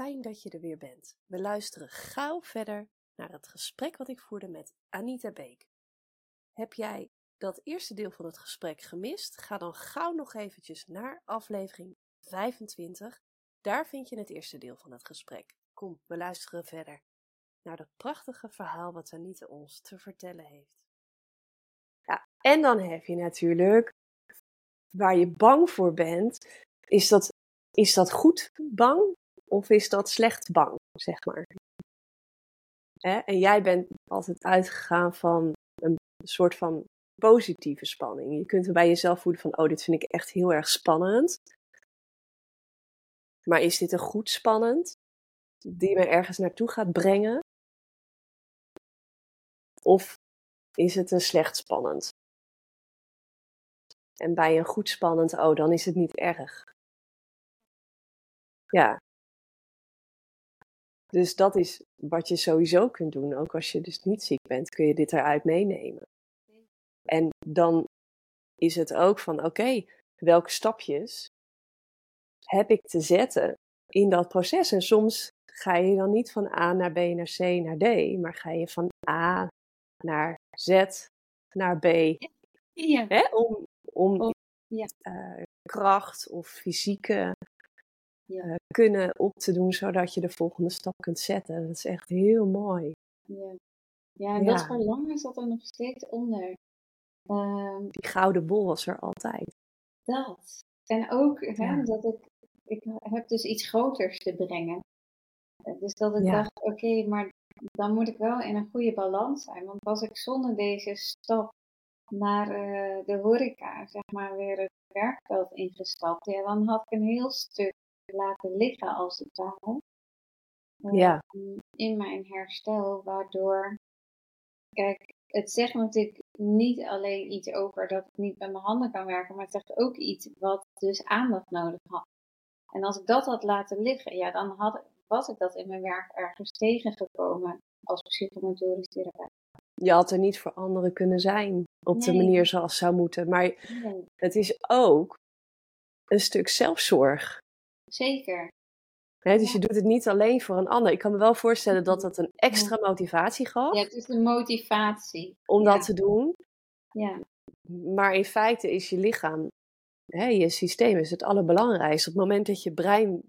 fijn dat je er weer bent. We luisteren gauw verder naar het gesprek wat ik voerde met Anita Beek. Heb jij dat eerste deel van het gesprek gemist? Ga dan gauw nog eventjes naar aflevering 25. Daar vind je het eerste deel van het gesprek. Kom, we luisteren verder naar dat prachtige verhaal wat Anita ons te vertellen heeft. Ja, en dan heb je natuurlijk waar je bang voor bent. Is dat, is dat goed bang of is dat slecht bang, zeg maar? Hè? En jij bent altijd uitgegaan van een soort van positieve spanning. Je kunt er bij jezelf voelen van, oh, dit vind ik echt heel erg spannend. Maar is dit een goed spannend? Die me ergens naartoe gaat brengen? Of is het een slecht spannend? En bij een goed spannend, oh, dan is het niet erg. Ja. Dus dat is wat je sowieso kunt doen. Ook als je dus niet ziek bent, kun je dit eruit meenemen. En dan is het ook van, oké, welke stapjes heb ik te zetten in dat proces? En soms ga je dan niet van A naar B naar C naar D, maar ga je van A naar Z naar B. Ja. Hè? Om, om Om- ja. eh, kracht of fysieke Ja. eh, kunnen op te doen, zodat je de volgende stap kunt zetten. Dat is echt heel mooi. Ja, ja en dat verlangen zat er nog steeds onder. Ehm, Die gouden bol was er altijd. dat. En ook hè, dat ik, ik heb dus iets groters te brengen. Eh, Dus dat ik dacht, oké, maar dan moet ik wel in een goede balans zijn. Want was ik zonder deze stap naar eh, de horeca, zeg maar, weer het werkveld ingestapt, ja, dan had ik een heel stuk laten liggen als het ware. Ja. In mijn herstel, waardoor, kijk, het zegt natuurlijk niet alleen iets over dat ik niet met mijn handen kan werken, maar het zegt ook iets wat dus aandacht nodig had. En als ik dat had laten liggen, ja, dan had, was ik dat in mijn werk ergens tegengekomen als psychomotorisch therapeut. Je had er niet voor anderen kunnen zijn op de manier zoals zou moeten. Maar Nee, het is ook een stuk zelfzorg. Zeker. Dus je doet het niet alleen voor een ander. Ik kan me wel voorstellen dat dat een extra motivatie gaf Ja, het is de motivatie. om ja. dat te doen. Ja, Maar in feite is je lichaam, hè, je systeem is het allerbelangrijkste. Op het moment dat je brein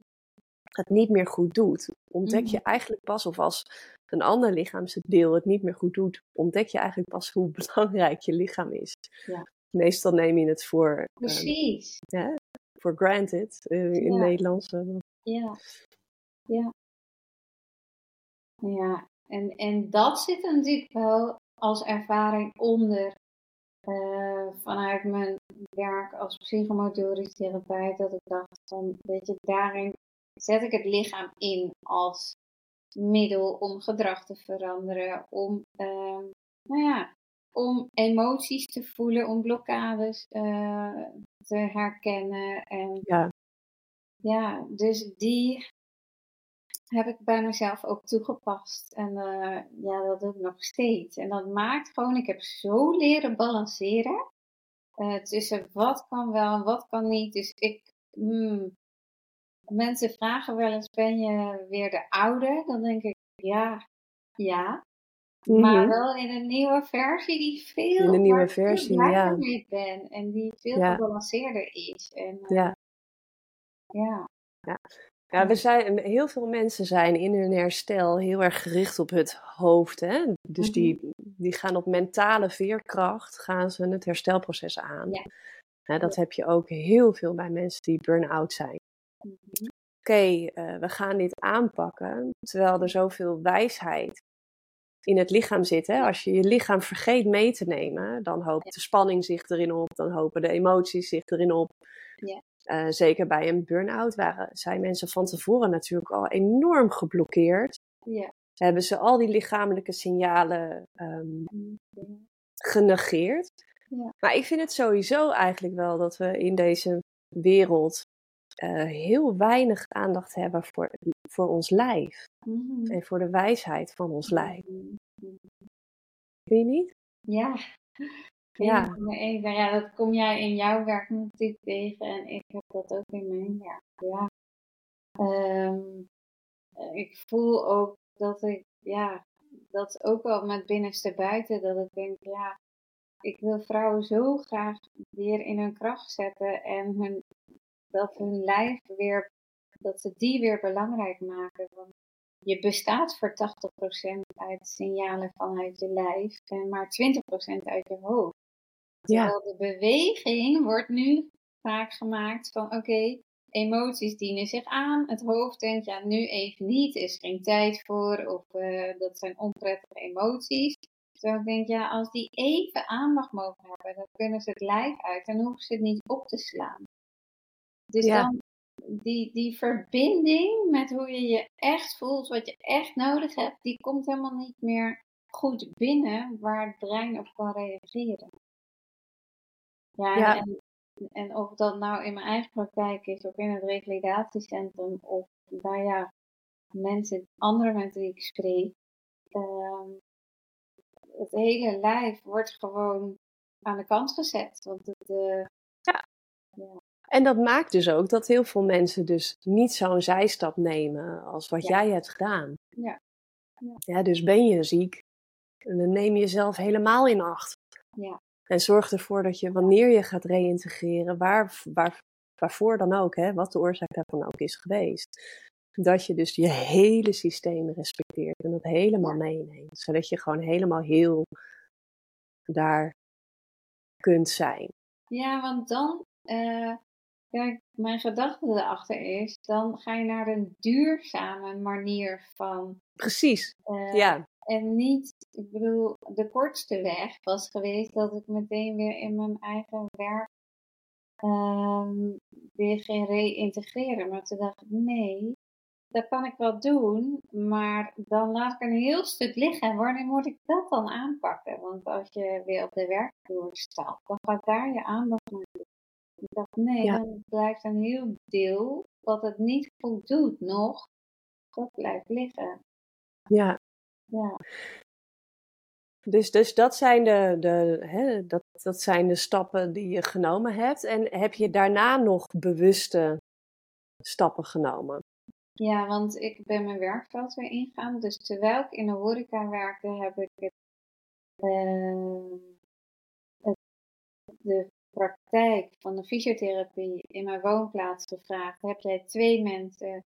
het niet meer goed doet, ontdek je Mhm. eigenlijk pas, of als een ander lichaamsdeel het niet meer goed doet, ontdek je eigenlijk pas hoe belangrijk je lichaam is. Ja. Meestal neem je het voor, eh, precies. Voor granted eh, in Ja. Nederlands. eh. Ja, ja. Ja, en, en dat zit natuurlijk wel als ervaring onder eh, vanuit mijn werk als psychomotorisch therapeut. Dat ik dacht van, weet je, daarin zet ik het lichaam in als middel om gedrag te veranderen, om, nou ja, om emoties te voelen, om blokkades te herkennen en Ja, ja, dus die heb ik bij mezelf ook toegepast. En eh, ja, dat doe ik nog steeds. En dat maakt gewoon, ik heb zo leren balanceren eh, tussen wat kan wel en wat kan niet. Dus ik, hmm, mensen vragen wel eens, ben je weer de oude? Dan denk ik, ja, ja. Maar Mhm. wel in een nieuwe versie die veel, In een nieuwe versie, ja. mee ben. En die veel Ja. gebalanceerder is. En eh, ja. ja, Ja, we zijn, heel veel mensen zijn in hun herstel heel erg gericht op het hoofd. Hè? Dus Mhm. die, die gaan op mentale veerkracht gaan ze het herstelproces aan. Ja. Dat heb je ook heel veel bij mensen die burn-out zijn. Mhm. Oké, eh, we gaan dit aanpakken, terwijl er zoveel wijsheid in het lichaam zit. Hè? Als je je lichaam vergeet mee te nemen, dan hoopt de spanning zich erin op, dan hopen de emoties zich erin op. Ja. Eh, zeker bij een burn-out waren, zijn mensen van tevoren natuurlijk al enorm geblokkeerd. ja. Hebben ze al die lichamelijke signalen Mhm. genegeerd. Ja. Maar ik vind het sowieso eigenlijk wel dat we in deze wereld eh, heel weinig aandacht hebben voor, voor ons lijf. Mhm. En voor de wijsheid van ons lijf. Mhm. Vind je niet? Ja. Ja. Maar ja, dat kom jij in jouw werk natuurlijk tegen en ik heb dat ook in mijn werk. Ja. Ehm, ik voel ook dat ik, ja, dat ook wel met binnenste buiten, dat ik denk, ja, ik wil vrouwen zo graag weer in hun kracht zetten en hun, dat hun lijf weer, dat ze die weer belangrijk maken. Want je bestaat voor 80% uit signalen vanuit je lijf en maar 20% uit je hoofd. Ja. Terwijl de beweging wordt nu vaak gemaakt van oké, emoties dienen zich aan. Het hoofd denkt ja, nu even niet, is geen tijd voor of uh, dat zijn onprettige emoties. Terwijl ik denk ja, als die even aandacht mogen hebben, dan kunnen ze het lijf uit en hoeven ze het niet op te slaan. Dus dan die, die verbinding met hoe je je echt voelt, wat je echt nodig hebt, die komt helemaal niet meer goed binnen waar het brein op kan reageren. Ja, En, en of dat nou in mijn eigen praktijk is of in het revalidatiecentrum of nou ja, mensen, andere mensen die ik spreek, ehm, het hele lijf wordt gewoon aan de kant gezet. Want het, uh, ja. ja. En dat maakt dus ook dat heel veel mensen dus niet zo'n zijstap nemen als wat jij hebt gedaan. Ja. ja. ja. Dus ben je ziek, dan neem je jezelf helemaal in acht. Ja. En zorg ervoor dat je wanneer je gaat reïntegreren, waar, waar, waarvoor dan ook, hè, wat de oorzaak daarvan ook is geweest, dat je dus je hele systeem respecteert en dat helemaal meeneemt. Zodat je gewoon helemaal heel daar kunt zijn. Ja, want dan, uh, kijk, mijn gedachte erachter is, dan ga je naar een duurzame manier van. Precies, uh, ja. En niet, ik bedoel, de kortste weg was geweest dat ik meteen weer in mijn eigen werk um, weer ging reïntegreren. Maar toen dacht ik, nee, dat kan ik wel doen, maar dan laat ik een heel stuk liggen. Wanneer moet ik dat dan aanpakken? Want als je weer op de werkvloer staat, dan gaat daar je aandacht naar. Ik dacht, nee, dan blijft een heel deel wat het niet goed doet nog, dat blijft liggen. Ja, ja. Dus, dus dat, zijn de, de, hè, dat, dat zijn de stappen die je genomen hebt. En heb je daarna nog bewuste stappen genomen? Ja, want ik ben mijn werkveld weer ingegaan. Dus terwijl ik in de horeca werkte, heb ik het, uh, het, de praktijk van de fysiotherapie in mijn woonplaats gevraagd. Heb jij twee mensen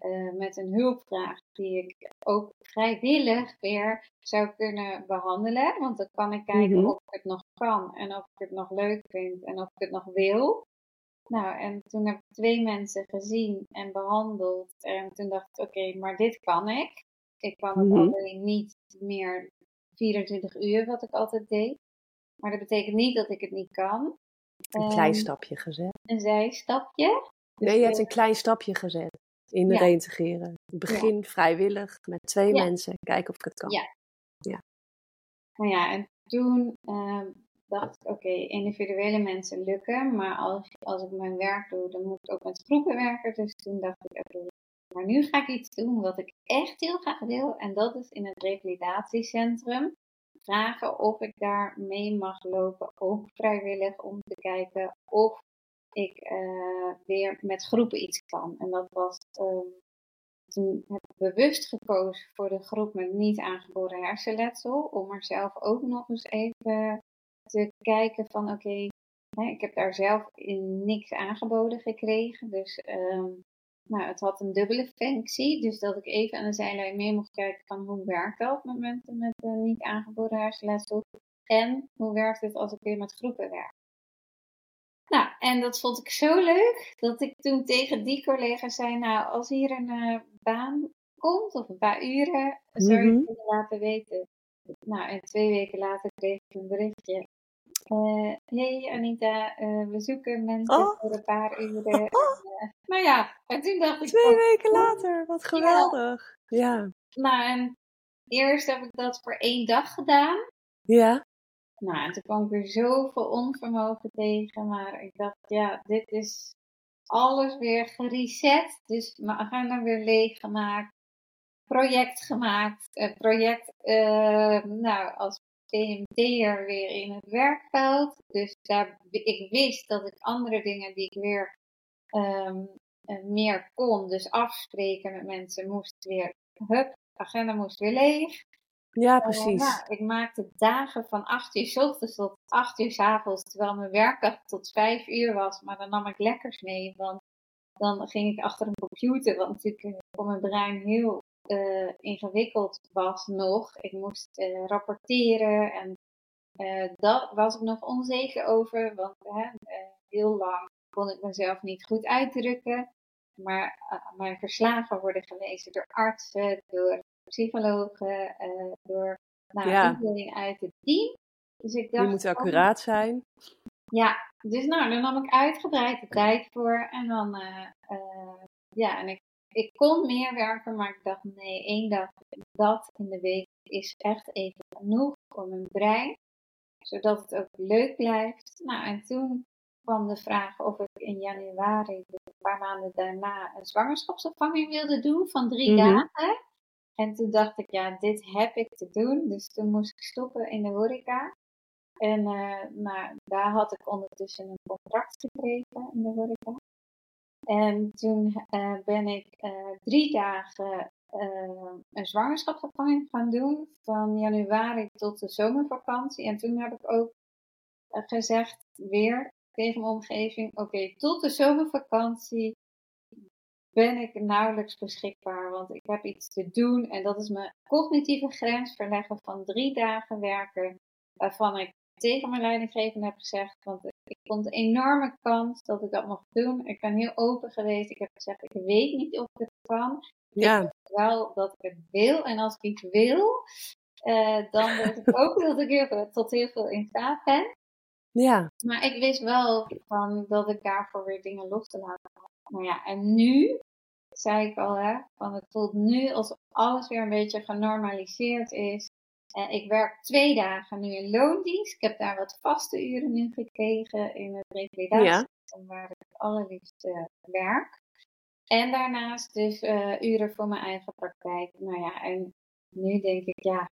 uh, met een hulpvraag die ik ook vrijwillig weer zou kunnen behandelen. Want dan kan ik kijken mhm. of ik het nog kan en of ik het nog leuk vind en of ik het nog wil. Nou, en toen heb ik twee mensen gezien en behandeld. En toen dacht ik, oké, maar dit kan ik. Ik kan het mhm. alleen niet meer 24 uur wat ik altijd deed. Maar dat betekent niet dat ik het niet kan. Een klein stapje gezet. Een zijstapje. Dus nee, je hebt een klein stapje gezet in ja. reintegreren. Begin vrijwillig met twee mensen, kijken of ik het kan. Ja. ja. Nou ja, en toen uh, dacht ik, oké, individuele mensen lukken, maar als, als ik mijn werk doe, dan moet ik ook met groepen werken. Dus toen dacht ik, oké, maar nu ga ik iets doen wat ik echt heel graag wil. En dat is in het revalidatiecentrum vragen of ik daar mee mag lopen, ook vrijwillig, om te kijken of ik uh, weer met groepen iets kan. En dat was, toen heb ik bewust gekozen voor de groep met niet aangeboren hersenletsel, om er zelf ook nog eens even te kijken van oké, ik heb daar zelf in niks aangeboden gekregen, dus um, nou, het had een dubbele functie, dus dat ik even aan de zijlijn mee mocht kijken van hoe werkt dat met mensen met uh, niet aangeboren hersenletsel en hoe werkt het als ik weer met groepen werk. Nou, en dat vond ik zo leuk dat ik toen tegen die collega zei: Nou, als hier een uh, baan komt of een paar uren, zou je het mm laten weten. Nou, en twee weken later kreeg ik een berichtje. Uh, hey Anita, uh, we zoeken mensen oh. voor een paar uren. Oh. nou ja, en toen dacht ik. Twee weken later, wat geweldig. Ja. ja. Nou, en eerst heb ik dat voor één dag gedaan. Ja. Nou, en toen kwam ik weer zoveel onvermogen tegen. Maar ik dacht, ja, dit is alles weer gereset. Dus mijn agenda weer leeggemaakt. Project gemaakt. Uh, project, uh, nou, als PMT'er weer in het werkveld. Dus daar, ik wist dat ik andere dingen die ik weer um, eh, meer kon. Dus afspreken met mensen moest weer, hup, agenda moest weer leeg. Ja, Uh, precies. nou, ik maakte dagen van 8 uur s ochtends tot 8 uur s avonds, terwijl mijn werkdag tot 5 uur was. Maar dan nam ik lekkers mee, want dan ging ik achter een computer, wat natuurlijk eh, voor mijn brein heel uh, ingewikkeld was nog. Ik moest uh, rapporteren en uh, daar was ik nog onzeker over, want heel lang kon ik mezelf niet goed uitdrukken. Maar mijn verslagen worden gelezen door artsen, door psychologen, door nou, ja. iedereen uit het team. Dus ik dacht, Die moet accuraat zijn. Ja, dus nou, daar nam ik uitgebreid de tijd voor. En dan, ja, en ik, ik kon meer werken, maar ik dacht, nee, één dag, dat in de week is echt even genoeg voor mijn brein. Zodat het ook leuk blijft. Nou, en toen kwam de vraag of ik in januari, een paar maanden daarna, een zwangerschapsopvanging wilde doen van drie Mhm. dagen. En toen dacht ik, ja, dit heb ik te doen. Dus toen moest ik stoppen in de horeca. En uh, nou, daar had ik ondertussen een contract gekregen in de horeca. En toen uh, ben ik uh, drie dagen een zwangerschapsopvanging gaan doen. Van januari tot de zomervakantie. En toen heb ik ook gezegd weer tegen mijn omgeving. Oké, tot de zomervakantie ben ik nauwelijks beschikbaar. Want ik heb iets te doen. En dat is mijn cognitieve grens verleggen van drie dagen werken. Waarvan ik tegen mijn leidinggevende heb gezegd. Want ik vond een enorme kans dat ik dat mocht doen. Ik ben heel open geweest. Ik heb gezegd, ik weet niet of ik het kan. Ja. Ik weet wel dat ik het wil. En als ik iets wil, uh, dan weet ik ook dat ik heel veel, tot heel veel in staat ben. Ja. Maar ik wist wel van dat ik daarvoor weer dingen los te laten had. Nou ja, en nu, zei ik al, hè, van het voelt nu alsof alles weer een beetje genormaliseerd is. Uh, ik werk twee dagen nu in loondienst. Ik heb daar wat vaste uren nu gekregen in het revalidatiecentrum ja. waar ik het allerliefst werk. En daarnaast dus uh, uren voor mijn eigen praktijk. Nou ja, en nu denk ik, ja,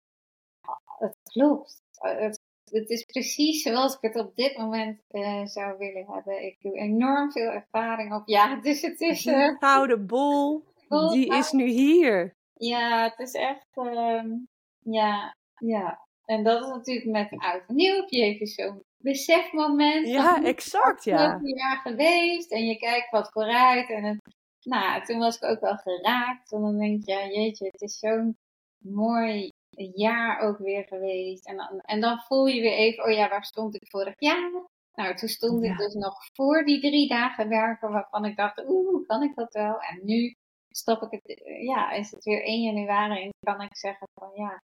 het klopt. Het, het is precies zoals ik het op dit moment zou willen hebben. Ik doe enorm veel ervaring op. Ja, dus het is... Die gouden bol, die is nu hier. Ja, het is echt... Um, ja, ja, en dat is natuurlijk met oud en nieuw. Heb je even zo'n besefmoment. Ja, exact, ja. een jaar geweest en je kijkt wat vooruit. En het, nou, toen was ik ook wel geraakt. En dan denk je, ja, jeetje, het is zo'n mooi jaar ook weer geweest. En dan, en dan voel je weer even, oh ja, waar stond ik vorig jaar? Nou, toen stond Ja. ik dus nog voor die drie dagen werken waarvan ik dacht, oeh, kan ik dat wel? En nu stap ik het, ja, is het weer 1 januari en kan ik zeggen van ja,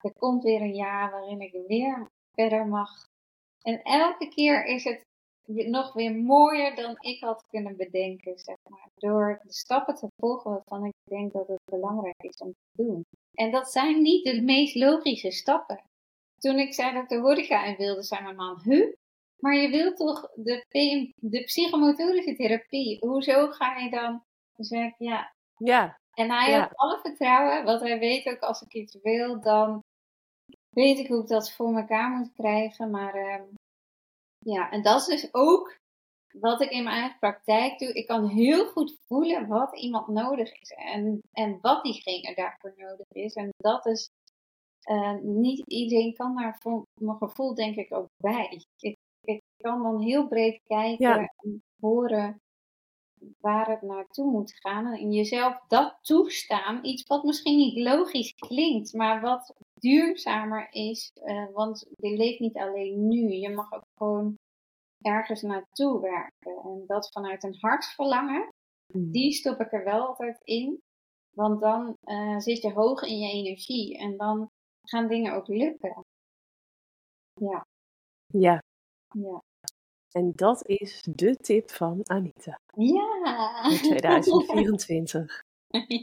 er komt weer een jaar waarin ik weer verder mag. En elke keer is het nog weer mooier dan ik had kunnen bedenken, zeg maar. Door de stappen te volgen waarvan ik denk dat het belangrijk is om te doen. En dat zijn niet de meest logische stappen. Toen ik zei dat de horeca in wilde, zei mijn man, huh? Maar je wilt toch de, PM, de psychomotorische therapie, hoezo ga je dan? Toen zei ik, ja, Ja, en hij Ja. heeft alle vertrouwen, want hij weet ook als ik iets wil, dan weet ik hoe ik dat voor elkaar moet krijgen. Maar ehm, ja, en dat is dus ook wat ik in mijn eigen praktijk doe. Ik kan heel goed voelen wat iemand nodig is en, en wat diegene daarvoor nodig is. En dat is, eh, niet iedereen kan daar voor mijn gevoel denk ik ook bij. Ik, ik kan dan heel breed kijken Ja. en horen waar het naartoe moet gaan. En jezelf dat toestaan. Iets wat misschien niet logisch klinkt, maar wat duurzamer is. eh, want je leeft niet alleen nu. Je mag ook gewoon ergens naartoe werken. En dat vanuit een hartsverlangen. Die stop ik er wel altijd in. Want dan eh, zit je hoog in je energie. En dan gaan dingen ook lukken. Ja, ja. ja. En dat is de tip van Anita Ja! voor 2024.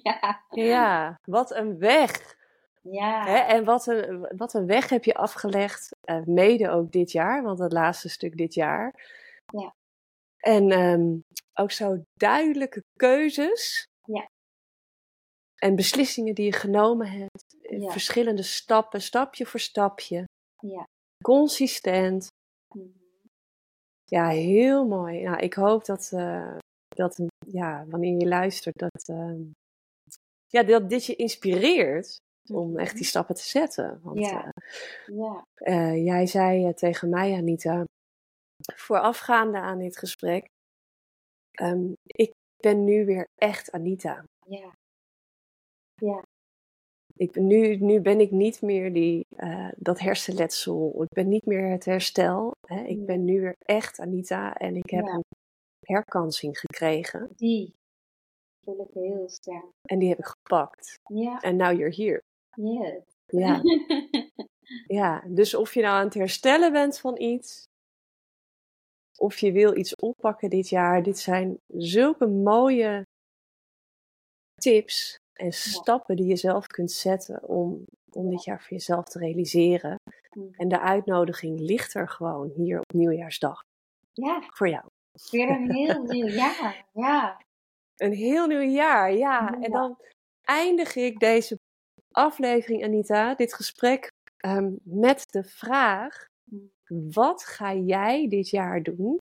ja. Ja, wat een weg. Ja. Hè? En wat een, wat een weg heb je afgelegd, eh, mede ook dit jaar, want het laatste stuk dit jaar. Ja. En ehm, ook zo duidelijke keuzes. Ja. En beslissingen die je genomen hebt. eh, Ja. Verschillende stappen, stapje voor stapje. Ja. Mhm. Consistent. Ja, heel mooi. Nou, ik hoop dat, eh, dat ja, wanneer je luistert, dat, ehm, ja, dat dit je inspireert om echt die mhm. stappen te zetten. Want ja. ja. jij zei tegen mij, Anita, voorafgaande aan dit gesprek, um, ik ben nu weer echt Anita. Ja. Ja. Ik, nu, nu ben ik niet meer die, uh, dat hersenletsel. Ik ben niet meer het herstel. Hè. Ik ben nu weer echt Anita en ik heb een herkansing gekregen. Die voel ik heel sterk. En die heb ik gepakt. Ja. En now you're here. Yes. Ja. ja, dus of je nou aan het herstellen bent van iets, of je wil iets oppakken dit jaar, dit zijn zulke mooie tips en stappen die je zelf kunt zetten om, om dit jaar voor jezelf te realiseren. Mm. En de uitnodiging ligt er gewoon hier op nieuwjaarsdag. Ja. Voor jou. Weer een heel nieuw jaar, ja. Een heel nieuw jaar, ja. En dan eindig ik deze aflevering, Anita, dit gesprek um, met de vraag: wat ga jij dit jaar doen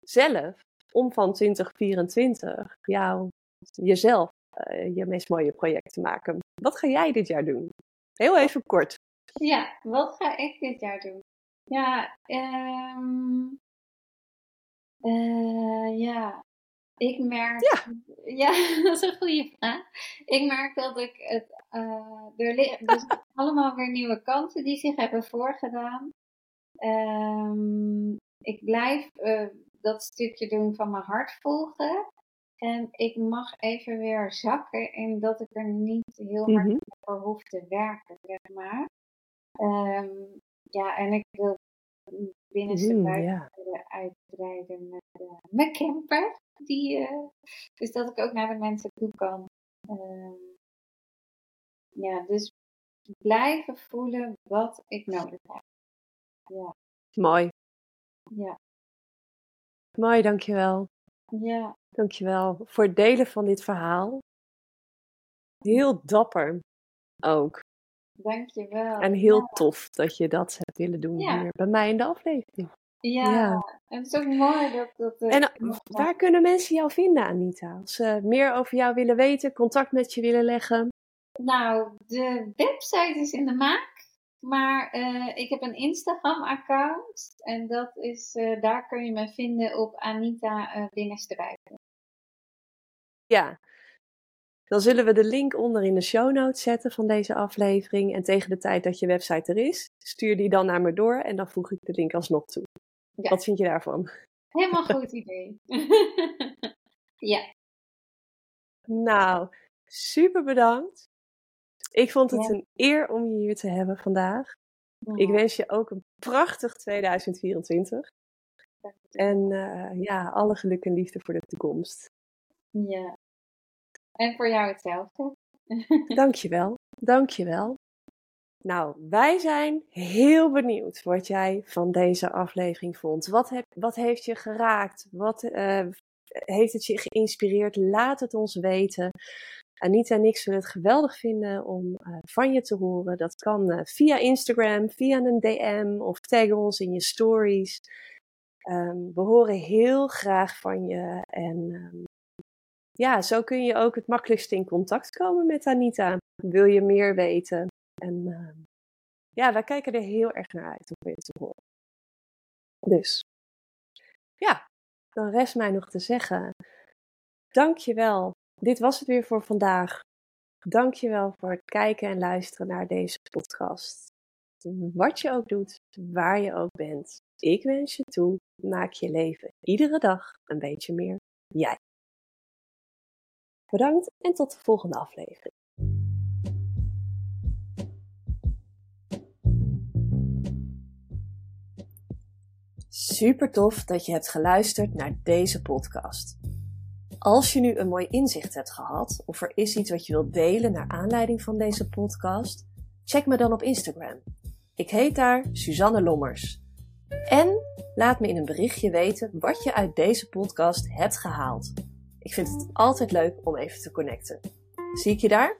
zelf om van 2024 jou, jezelf uh, je meest mooie project te maken? Wat ga jij dit jaar doen? Heel even kort. Ja, wat ga ik dit jaar doen? Ja, um, ja, ik merk. Ja. ja, dat is een goede vraag. Ik merk dat ik het. Uh, er liggen dus allemaal weer nieuwe kansen die zich hebben voorgedaan. Um, ik blijf uh, dat stukje doen van mijn hart volgen. En ik mag even weer zakken in dat ik er niet heel hard mm voor hoef te werken, zeg maar. Um, ja, en ik wil binnenste mm, buiten yeah. uitbreiden met uh, mijn camper. Die, uh, dus dat ik ook naar de mensen toe kan. Um, ja, dus blijven voelen wat ik nodig heb. Ja. Mooi. Ja. Mooi, dankjewel. Ja. Dankjewel voor het delen van dit verhaal. Heel dapper ook. Dankjewel. En heel tof dat je dat hebt willen doen hier bij mij in de aflevering. Ja, ja. en het is ook mooi dat... dat en eh, waar kunnen mensen jou vinden, Anita? Als ze meer over jou willen weten, contact met je willen leggen? Nou, de website is in de maak. Maar uh, ik heb een Instagram-account en dat is, uh, daar kun je me vinden op Anita uh. Ja, dan zullen we de link onder in de show notes zetten van deze aflevering. En tegen de tijd dat je website er is, stuur die dan naar me door en dan voeg ik de link alsnog toe. Ja. Wat vind je daarvan? Helemaal goed idee. ja. Nou, super bedankt. Ik vond het een eer om je hier te hebben vandaag. Ik wens je ook een prachtig 2024. En uh, ja, alle geluk en liefde voor de toekomst. Ja. En voor jou hetzelfde. Dankjewel. Dankjewel. Nou, wij zijn heel benieuwd wat jij van deze aflevering vond. Wat, heb, wat heeft je geraakt? Wat uh, heeft het je geïnspireerd? Laat het ons weten. Anita en ik zullen het geweldig vinden om uh, van je te horen. Dat kan uh, via Instagram, via een DM of tag ons in je stories. Um, we horen heel graag van je. En um, ja, zo kun je ook het makkelijkst in contact komen met Anita. Wil je meer weten? En uh, ja, wij kijken er heel erg naar uit om je te horen. Dus ja, dan rest mij nog te zeggen. Dank je wel dit was het weer voor vandaag. Dankjewel voor het kijken en luisteren naar deze podcast. Wat je ook doet, waar je ook bent, ik wens je toe, maak je leven iedere dag een beetje meer jij. Bedankt en tot de volgende aflevering. Super tof dat je hebt geluisterd naar deze podcast. Als je nu een mooi inzicht hebt gehad, of er is iets wat je wilt delen naar aanleiding van deze podcast, check me dan op Instagram. Ik heet daar Suzanne Lommers. En laat me in een berichtje weten wat je uit deze podcast hebt gehaald. Ik vind het altijd leuk om even te connecten. Zie ik je daar?